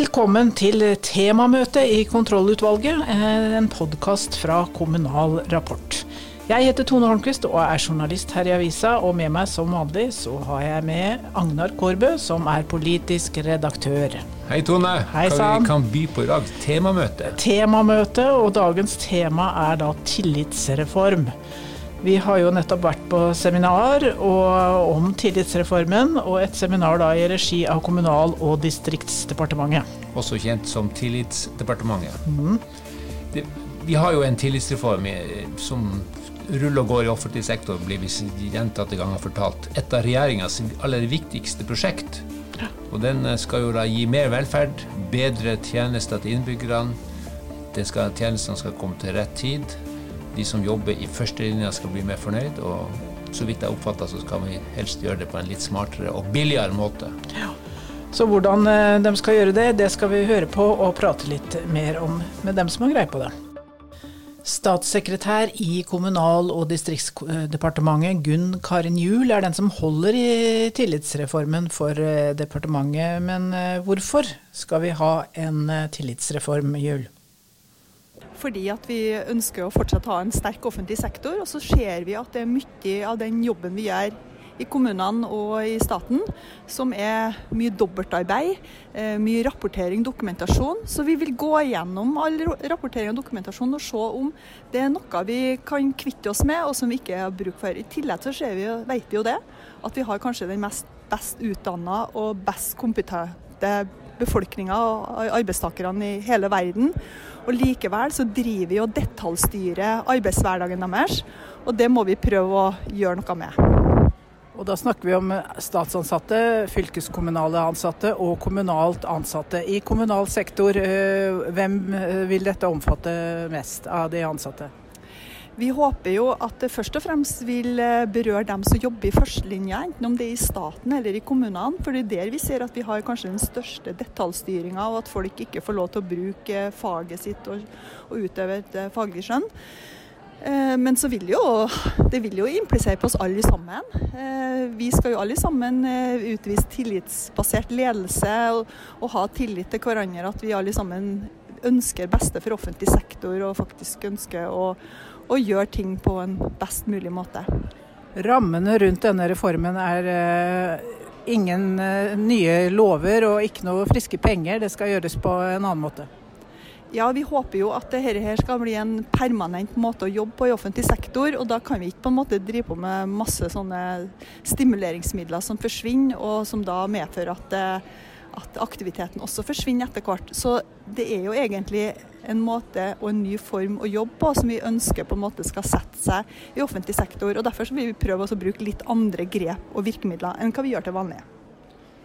Velkommen til temamøte i kontrollutvalget, eh, en podkast fra Kommunal Rapport. Jeg heter Tone Holmquist og er journalist her i avisa, og med meg som vanlig så har jeg med Agnar Kårbø, som er politisk redaktør. Hei Tone, Hei, hva vi kan by på i dag? Temamøte. Temamøte, og dagens tema er da tillitsreform. Vi har jo nettopp vært på seminar om tillitsreformen, og et seminar i regi av Kommunal- og distriktsdepartementet. Også kjent som Tillitsdepartementet. Det, vi har jo en tillitsreform som ruller og går i offentlig sektor, blir vi gjentatte ganger fortalt. Et av regjeringas aller viktigste prosjekt. Og den skal jo da gi mer velferd, bedre tjenester til innbyggerne. Det skal, tjenestene skal komme til rett tid. De som jobber i førstelinja skal bli mer fornøyd. Og så vidt jeg oppfatter, så skal vi helst gjøre det på en litt smartere og billigere måte. Så hvordan eh, de skal gjøre det, det skal vi høre på og prate litt mer om med dem som har greie på det. Statssekretær i Kommunal- og distriktsdepartementet, Gunn Karin Juel, er den som holder i tillitsreformen for eh, departementet. Men eh, hvorfor skal vi ha en tillitsreform, Juel? Fordi at vi ønsker å fortsatt ha en sterk offentlig sektor, og så ser vi at det er mye av den jobben vi gjør i kommunene og i staten, som er mye dobbeltarbeid, eh, mye rapportering, dokumentasjon. Så vi vil gå gjennom all rapportering og dokumentasjon og se om det er noe vi kan kvitte oss med, og som vi ikke har bruk for. I tillegg så vi, vet vi jo det, at vi har kanskje den mest best utdanna og best kompetente befolkninga og arbeidstakerne i hele verden. Og likevel så driver vi og detaljstyrer arbeidshverdagen deres, og det må vi prøve å gjøre noe med. Og da snakker vi om statsansatte, fylkeskommunale ansatte og kommunalt ansatte. I kommunal sektor, eh, hvem eh, vil dette omfatte mest av de ansatte? Vi håper jo at det først og fremst vil eh, berøre dem som jobber i førstelinja, enten om det er i staten eller i kommunene. For det er der vi ser at vi har kanskje den største detaljstyringa, og at folk ikke får lov til å bruke faget sitt og, og utøve et eh, faglig skjønn. Eh, Men så vil jo, det vil jo implisere på oss alle sammen. Eh, Vi skal jo alle sammen eh, utvise tillitsbasert ledelse og, og ha tillit til hverandre. At vi alle sammen ønsker beste for offentlig sektor og faktisk ønsker å, å gjøre ting på en best mulig måte. Rammene rundt denne reformen er eh, ingen eh, nye lover og ikke noe friske penger. Det skal gjøres på en annen måte. Ja, vi håper jo at dette her skal bli en permanent måte å jobbe på i offentlig sektor. Og da kan vi ikke på en måte drive på med masse sånne stimuleringsmidler som forsvinner, og som da medfører at, eh, at aktiviteten også forsvinner etter hvert. Så det er jo egentlig en måte og en ny form å jobbe på som vi ønsker på en måte skal sette seg i offentlig sektor. og Derfor så vil vi prøve å bruke litt andre grep og virkemidler enn hva vi gjør til vanlig.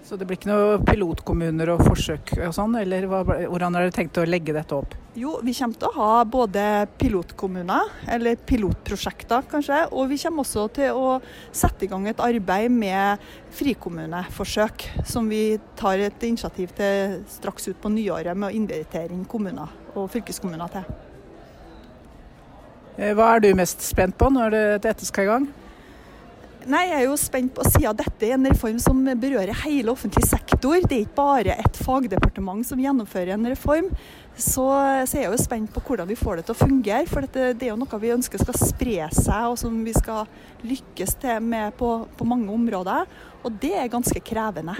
Så det blir ikke noe pilotkommuner og forsøk og sånn, eller hva, hvordan har dere tenkt å legge dette opp? Jo, vi kommer til å ha både pilotkommuner, eller pilotprosjekter kanskje, og vi kommer også til å sette i gang et arbeid med frikommuneforsøk, som vi tar et initiativ til straks ut på nyåret med å invitere inn kommuner og fylkeskommuner til. Eh, Hva er du mest spent på når det- dette skal i gang? Nei, Jeg er jo spent på, å si at dette er en reform som berører hele offentlig sektor, det er ikke bare et fagdepartement som gjennomfører en reform, så, så jeg jo spent på hvordan vi får det til å fungere. For dette, det er jo noe vi ønsker skal spre seg, og som vi skal lykkes til med på, på mange områder. Og det er ganske krevende.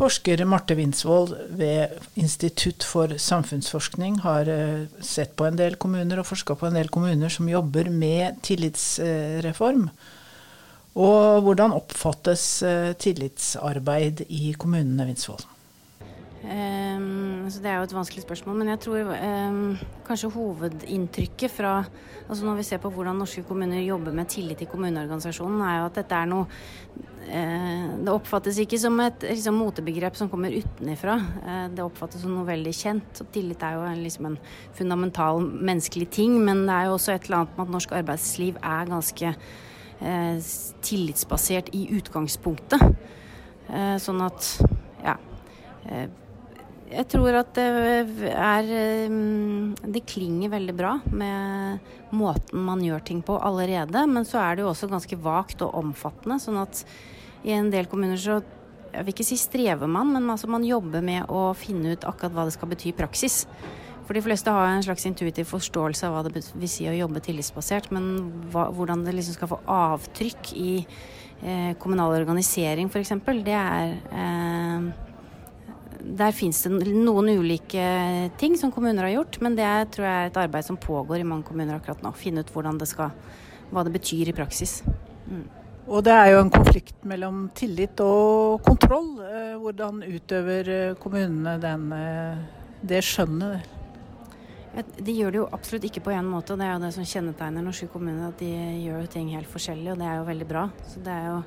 Forsker Marte Winsvold ved Institutt for samfunnsforskning har eh, sett på en del kommuner og forska på en del kommuner som jobber med tillitsreform. Og hvordan oppfattes eh, tillitsarbeid i kommunene, Winsvold? Um, Det er jo et vanskelig spørsmål, men jeg tror um, kanskje hovedinntrykket fra altså Når vi ser på hvordan norske kommuner jobber med tillit i kommuneorganisasjonen, er jo at dette er noe uh, Det oppfattes ikke som et liksom, motebegrep som kommer utenifra. Uh, det oppfattes som noe veldig kjent. og Tillit er jo liksom en fundamental menneskelig ting, men det er jo også et eller annet med at norsk arbeidsliv er ganske tillitsbasert i utgangspunktet. Eh, sånn at ja. Eh, jeg tror at det er eh, Det klinger veldig bra med måten man gjør ting på allerede, men så er det jo også ganske vagt og omfattende. Sånn at i en del kommuner så Jeg vil ikke si strever man, men altså man jobber med å finne ut akkurat hva det skal bety i praksis. For de fleste har en slags intuitiv forståelse av hva det vil si å jobbe tillitsbasert, men hva, hvordan det liksom skal få avtrykk i eh, kommunal organisering f.eks., det er eh, Der fins det noen ulike ting som kommuner har gjort, men det er, tror jeg er et arbeid som pågår i mange kommuner akkurat nå. Finne ut hvordan det skal, hva det betyr i praksis. Mm. Og det er jo en konflikt mellom tillit og kontroll. Eh, hvordan utøver eh, kommunene den, det skjønnet? De gjør det jo absolutt ikke på én måte, og det er jo det som kjennetegner norske kommuner. At de gjør jo ting helt forskjellig, og det er jo veldig bra. Så det er jo,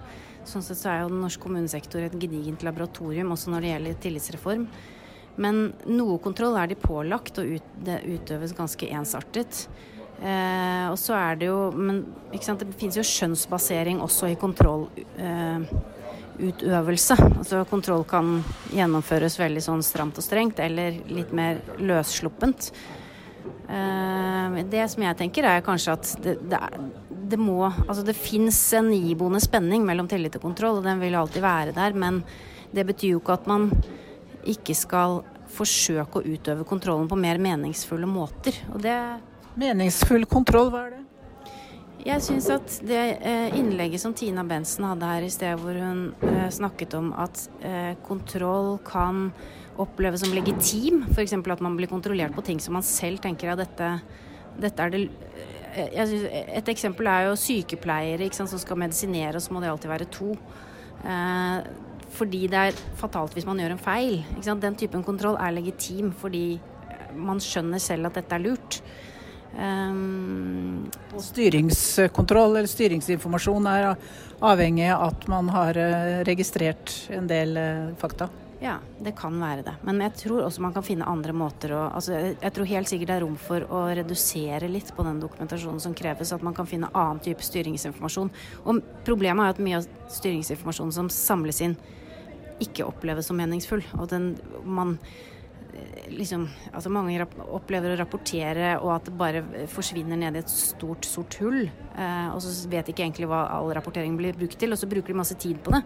sånn sett så er jo den norske kommunesektor et gedigent laboratorium også når det gjelder tillitsreform. Men noe kontroll er de pålagt, og ut, det utøves ganske ensartet. Eh, og så er det jo Men sant, det finnes jo skjønnsbasering også i kontrollutøvelse. Eh, altså kontroll kan gjennomføres veldig sånn stramt og strengt, eller litt mer løssluppent. Eh, det som jeg tenker er kanskje at det, det, det må Altså det fins en iboende spenning mellom tillit og kontroll, og den vil alltid være der. Men det betyr jo ikke at man ikke skal forsøke å utøve kontrollen på mer meningsfulle måter. Og det Meningsfull kontroll, hva er det? Jeg syns at det eh, innlegget som Tina Bensen hadde her i sted, hvor hun eh, snakket om at kontroll kan oppleves som legitim. F.eks. at man blir kontrollert på ting som man selv tenker at dette, dette er det eh, synes, Et eksempel er jo sykepleiere som skal medisinere, og så må det alltid være to. Eh, fordi det er fatalt hvis man gjør en feil. Den typen kontroll er legitim fordi man skjønner selv at dette er lurt. Um, styringskontroll eller styringsinformasjon er avhengig av at man har eh, registrert en del fakta. Ja, det kan være det. Men jeg tror også man kan finne andre måter å altså Jeg tror helt sikkert det er rom for å redusere litt på den dokumentasjonen som kreves, at man kan finne annen type styringsinformasjon. Og problemet er at mye av styringsinformasjonen som samles inn, ikke oppleves som meningsfull. Og den man eh, liksom Altså mange opplever å rapportere, og at det bare forsvinner ned i et stort, sort hull. Eh, og så vet de ikke egentlig hva all rapportering blir brukt til, og så bruker de masse tid på det.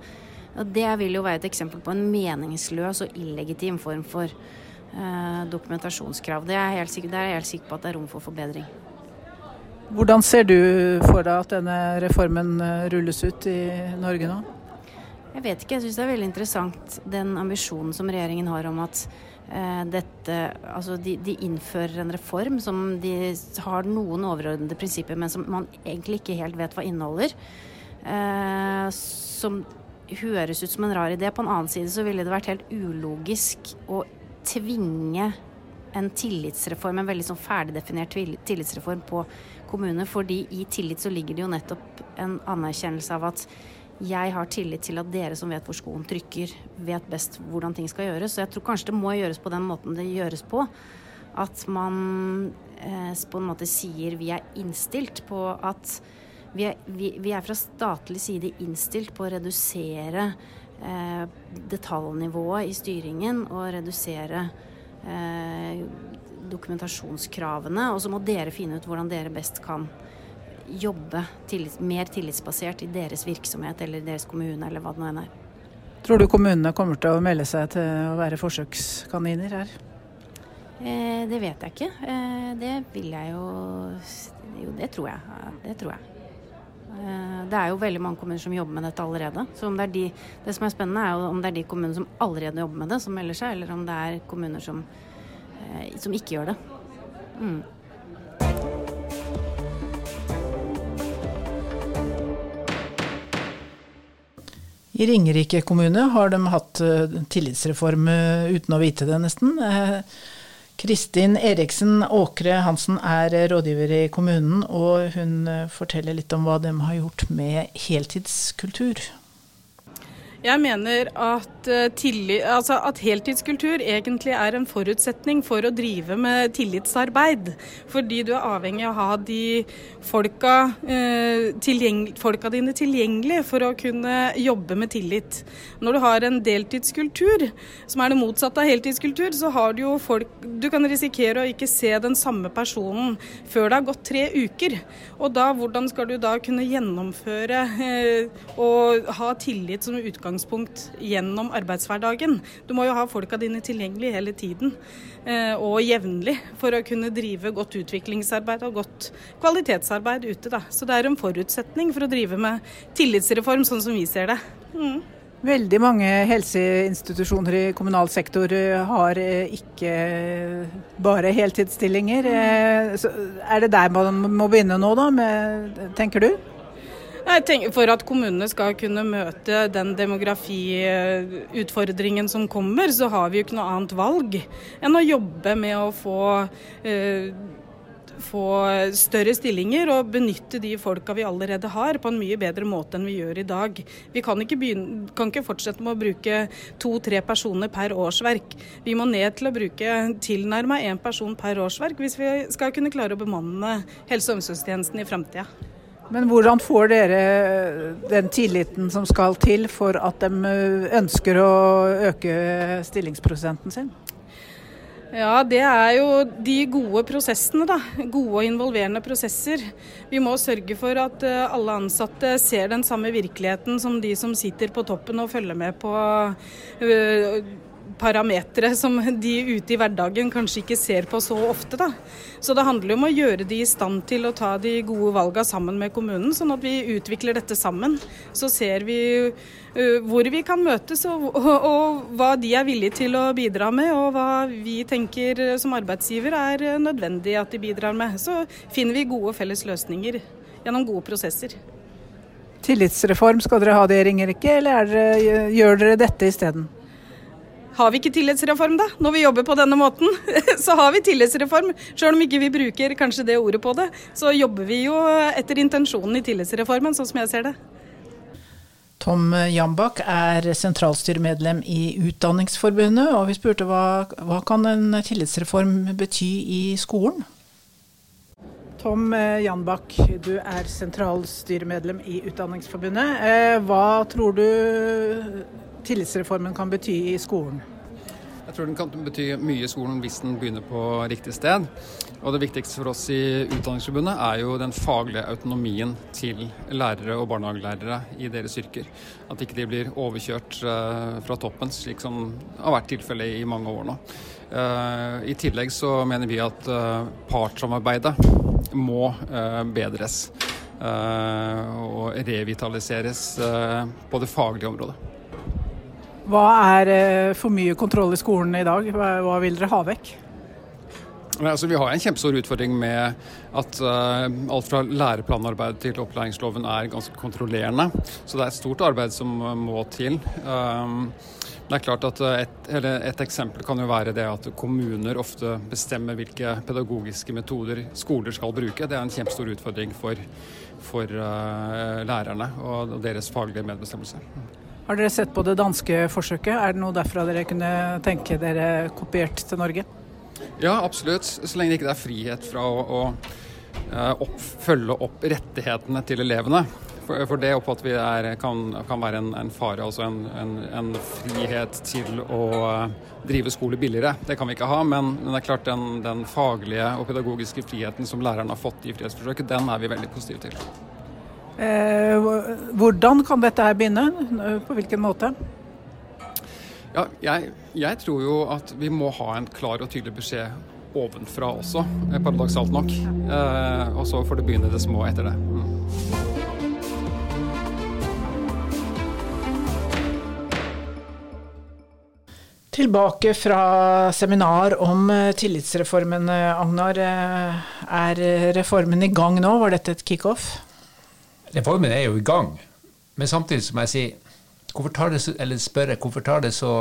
Og det vil jo være et eksempel på en meningsløs og illegitim form for eh, dokumentasjonskrav. Det er, jeg helt sikker, det er jeg helt sikker på at det er rom for forbedring. Hvordan ser du for deg at denne reformen eh, rulles ut i Norge nå? Jeg vet ikke. Jeg syns det er veldig interessant den ambisjonen som regjeringen har om at eh, dette Altså de, de, innfører en reform som de har noen overordnede prinsipper, men som man egentlig ikke helt vet hva inneholder. Eh, som høres ut som en rar idé. På en annen side så ville det vært helt ulogisk å tvinge en tillitsreform, en veldig sånn ferdigdefinert tillitsreform på kommunene. Fordi i tillit så ligger det jo nettopp en anerkjennelse av at jeg har tillit til at dere som vet hvor skoen trykker, vet best hvordan ting skal gjøres. Så jeg tror kanskje det må gjøres på den måten det gjøres på. At man eh, på en måte sier vi er innstilt på at vi er, vi, vi er, fra statlig side innstilt på å redusere eh, detaljnivået i styringen og redusere eh, dokumentasjonskravene. Og så må dere finne ut hvordan dere best kan jobbe tillit, mer tillitsbasert i deres virksomhet eller deres kommune eller hva det nå enn er. Tror du kommunene kommer til å melde seg til å være forsøkskaniner her? Eh, det vet jeg ikke. Eh, det vil jeg jo Jo, det tror jeg. Det tror jeg. Eh, det er jo veldig mange kommuner som jobber med dette allerede. Så det, de, det, som er spennende, er om det er de kommunene som allerede jobber med det, som melder seg, eller om det er kommuner som, eh, som ikke gjør det. Mm. I Ringerike kommune har de hatt eh, tillitsreform uten å vite det, nesten. Kristin Eriksen Åkre Hansen er rådgiver i kommunen, og hun eh, forteller litt om hva de har gjort med heltidskultur. Jeg mener at, eh, tillit, altså at, heltidskultur egentlig er en forutsetning for å drive med tillitsarbeid. Fordi du er avhengig av å ha de folka, eh, folka dine tilgjengelig for å kunne jobbe med tillit. Når du har en deltidskultur, som er det motsatte av heltidskultur, så har du jo folk Du kan risikere å ikke se den samme personen før det har gått tre uker. Og da, hvordan skal du da kunne gjennomføre eh, og ha tillit som utgangspunkt utgangspunkt gjennom arbeidshverdagen. Du må jo ha folka dine tilgjengelig hele tiden eh, og jevnlig for å kunne drive godt utviklingsarbeid og godt kvalitetsarbeid ute. Da. Så det er en forutsetning for å drive med tillitsreform, sånn som vi ser det. Mm. Veldig mange helseinstitusjoner i kommunal sektor eh, har eh, ikke bare heltidsstillinger. Så er det der man må begynne nå, da, med, tenker du? Tenker For at kommunene skal kunne møte den demografiutfordringen som kommer, så har vi jo ikke noe annet valg enn å jobbe med å få eh, få større stillinger og benytte de folka vi allerede har, på en mye bedre måte enn vi gjør i dag. Vi kan ikke, begynne, kan ikke fortsette med å bruke to-tre personer per årsverk. Vi må ned til å bruke tilnærma én person per årsverk hvis vi skal kunne klare å bemanne helse- og omsorgstjenesten i framtida. Men hvordan får dere den tilliten som skal til for at de ønsker å øke stillingsprosenten sin? Ja, det er jo de gode prosessene, da. Gode og involverende prosesser. Vi må sørge for at eh, alle ansatte ser den samme virkeligheten som de som sitter på toppen og følger med på parametere som de ute i hverdagen kanskje ikke ser på så ofte. Da. Så det handler om å gjøre de i stand til å ta de gode valgene sammen med kommunen, sånn at vi utvikler dette sammen. Så ser vi hvor vi kan møtes og, og, og, hva de er villige til å bidra med, og hva vi tenker som arbeidsgiver er nødvendig at de bidrar med. Så finner vi gode felles løsninger gjennom gode prosesser. Tillitsreform skal dere ha det, Ringerike, eller dere, gjør dere dette isteden? Har vi ikke tillitsreform, da? Når vi jobber på denne måten, så har vi tillitsreform. Selv om ikke vi bruker kanskje det ordet på det, så jobber vi jo etter intensjonen i tillitsreformen, sånn som jeg ser det. Tom Jambak er sentralstyremedlem i Utdanningsforbundet, og vi spurte hva, hva kan en tillitsreform bety i skolen? Tom Janbakk, du er sentralstyremedlem i Utdanningsforbundet. Eh, hva tror du tillitsreformen kan bety i skolen? Jeg tror den kan bety mye i skolen hvis den begynner på riktig sted. Og Det viktigste for oss i Utdanningsforbundet er jo den faglige autonomien til lærere og barnehagelærere i deres yrker. At ikke de blir overkjørt uh, fra toppen, slik som har vært tilfellet i mange år nå. Uh, I tillegg så mener vi at uh, partssamarbeidet må bedres. og revitaliseres på det faglige området. Hva er eh, for mye kontroll i skolen i dag? Hva vil dere ha vekk? Altså, vi har en kjempestor utfordring med at uh, alt fra læreplanarbeid til opplæringsloven er ganske kontrollerende. Så det er et stort arbeid som må til. Um, det er klart at et, et, eksempel kan jo være det at kommuner ofte bestemmer hvilke pedagogiske metoder skoler skal bruke. Det er en kjempestor utfordring for, for uh, lærerne og deres faglige medbestemmelse. Har dere sett på det danske forsøket? Er det noe derfra dere kunne tenke dere kopiert til Norge? Ja, absolutt. Så lenge det ikke er frihet fra å, å eh, opp, følge opp rettighetene til elevene. For, for det oppfatter vi er, kan, kan, være en, en fare. Altså en, en, en, frihet til å eh, drive skole billigere. Det kan vi ikke ha. Men, men det er klart den, den faglige og pedagogiske friheten som læreren har fått i frihetsforsøket, den er vi veldig positive til. Eh, hvordan kan dette her begynne? På hvilken måte? Ja, jeg, jeg, tror jo at vi må ha en klar og tydelig beskjed ovenfra også, eh, paradoksalt nok. Eh, og så får det begynne det små etter det. Mm. Tilbake fra seminar om eh, tillitsreformen, Agnar. Er reformen i gang nå? Var dette et kickoff? Reformen er jo i gang, men samtidig som jeg si hvorfor tar det så, eller spørre, hvorfor tar det så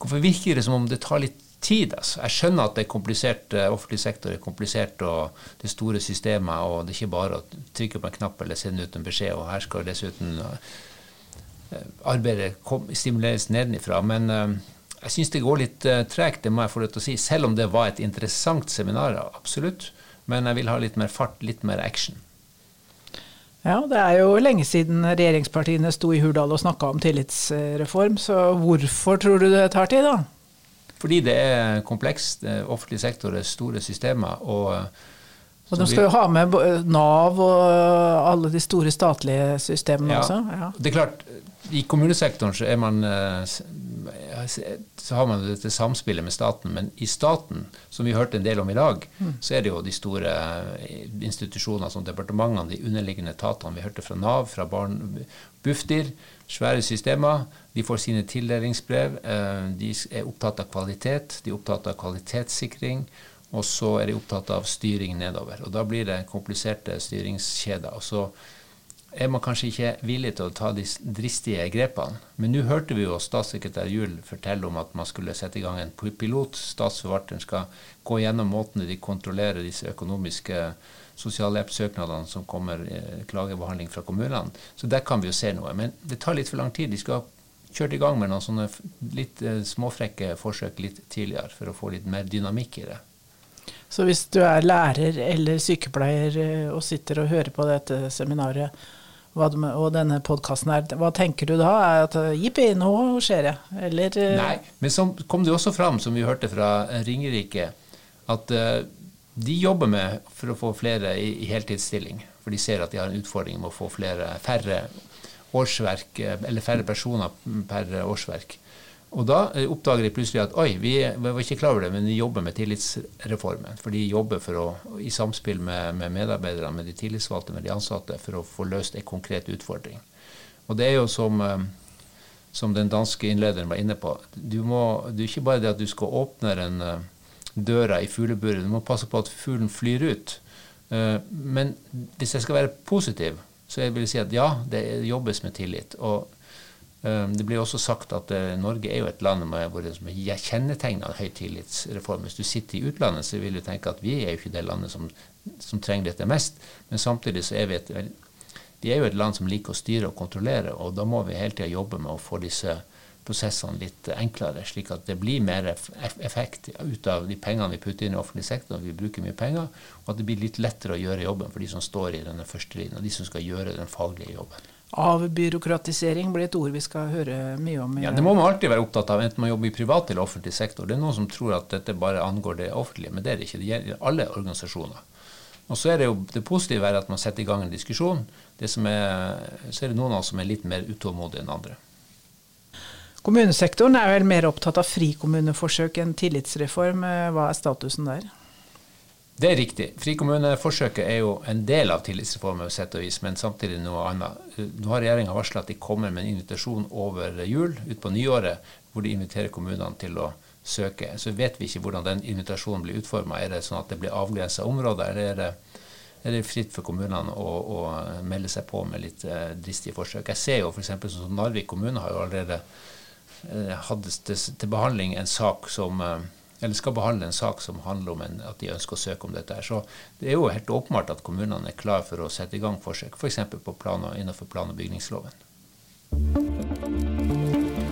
Hvorfor virker det som om det tar litt tid? Altså? Jeg skjønner at det er komplisert, eh, offentlig sektor er komplisert, og det er store systemer, og det er ikke bare å trykke på en knapp eller sende ut en beskjed, og her skal dessuten eh, arbeidet stimuleres nedenifra. Men uh, jeg syns det går litt tregt, det må jeg få lov til å si. Selv om det var et interessant seminar, absolutt. Men jeg vil ha litt mer fart, litt mer action. Ja, det er jo lenge siden regjeringspartiene sto i Hurdal og snakka om tillitsreform, så hvorfor tror du det tar tid, da? Fordi det er komplekst. Offentlig sektor er store systemer. og Og de skal jo ha med Nav og alle de store statlige systemene Ja. også. Ja. Det er klart, i kommunesektoren så er man eh, så har man dette samspillet med staten, men i staten, som vi hørte en del om i dag, så er det jo de store eh, institusjonene som departementene, de underliggende etatene. Vi hørte fra Nav, fra barn, Bufdir, svære systemer. De får sine tildelingsbrev. eh, De er opptatt av kvalitet, de er opptatt av kvalitetssikring. Og så er de opptatt av styring nedover. Og da blir det kompliserte styringskjeder. Og så er man kanskje ikke villig til å ta de dristige grepene. Men nå hørte vi jo statssekretær Juel fortelle om at man skulle sette i gang en pilot. Statsforvalteren skal gå gjennom måtene de kontrollerer disse økonomiske sosialhjelpssøknadene som kommer i klagebehandling fra kommunene. Så der kan vi jo se noe. Men det tar litt for lang tid. De skulle ha kjørt i gang med noen sånne litt eh, småfrekke forsøk litt tidligere for å få litt mer dynamikk i det. Så hvis du er lærer eller sykepleier eh, og sitter og hører på dette seminaret og denne podkasten her, hva tenker du da? Er at eh, jippi, nå skjer det? Eller eh, Nei, men så kom det også fram, som vi hørte fra eh, Ringerike, at de jobber med for å få flere i, heltidsstilling. For de ser at de har en utfordring med å få flere, færre årsverk, eller færre personer per årsverk. Og da eh, oppdager de plutselig at oi, vi, var ikke klar over det, men vi jobber med tillitsreformen. For de jobber for å, i samspill med, med medarbeiderne, med de tillitsvalgte, med de ansatte, for å få løst en konkret utfordring. Og det er jo som eh, som den danske innlederen var inne på. Du må, det er ikke bare det at du skal åpne den eh, døra i fugleburet, du må passe på at fuglen flyr ut. Men hvis jeg skal være positiv, så jeg vil si at ja, det jobbes med tillit. Og det blir også sagt at eh, Norge er jo et land med, som er kjennetegna av høy tillitsreform. Hvis du sitter i utlandet, så vil du tenke at vi er jo ikke det landet som, som trenger dette mest. Men samtidig så er vi et vi er jo et land som liker å styre og kontrollere, og da må vi hele tida jobbe med å få disse prosessene litt enklere, slik at det blir mer effekt ut av de pengene vi putter inn i offentlig sektor. Vi bruker mye penger, og at det blir litt lettere å gjøre jobben for de som står i denne første linja, de som skal gjøre den faglige jobben. Avbyråkratisering blir et ord vi skal høre mye om. Ja, Det må man alltid være opptatt av, enten man jobber i privat eller offentlig sektor. Det er noen som tror at dette bare angår det offentlige, men det er det ikke. Det gjelder alle organisasjoner. Og så er det jo det positive er at man setter i gang en diskusjon. Det som er, så er det noen av oss som er litt mer utålmodige enn andre. Kommunesektoren er vel mer opptatt av frikommuneforsøk enn tillitsreform. Eh, Hva er statusen der? Det er riktig. Frikommuneforsøket er jo en del av tillitsreformen, sett og vis, men samtidig noe annet. Nå har regjeringa varsla at de kommer med en invitasjon over jul, utpå nyåret, hvor de inviterer kommunene til å søke. Så vet vi ikke hvordan den invitasjonen blir utforma. Er det sånn at det blir avgrensa områder, eller er det, er det fritt for kommunene å, å melde seg på med litt eh, dristige forsøk? Jeg ser jo f.eks. sånn Narvik kommune har jo allerede eh, hatt til, til behandling en sak som eh, eller skal behandle en sak som handler om en, at de ønsker å søke om dette. her. Så det er jo helt åpenbart at kommunene er klare for å sette i gang forsøk, f.eks. For plan og, innenfor plan- og bygningsloven.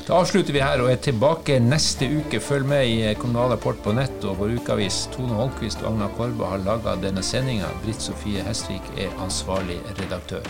Da avslutter vi her og er tilbake neste uke. Følg med i Kommunal Rapport på nett og vår ukeavis. Tone Holmquist og Agna Korbe har laga denne sendinga. Britt Sofie Hestvik er ansvarlig redaktør.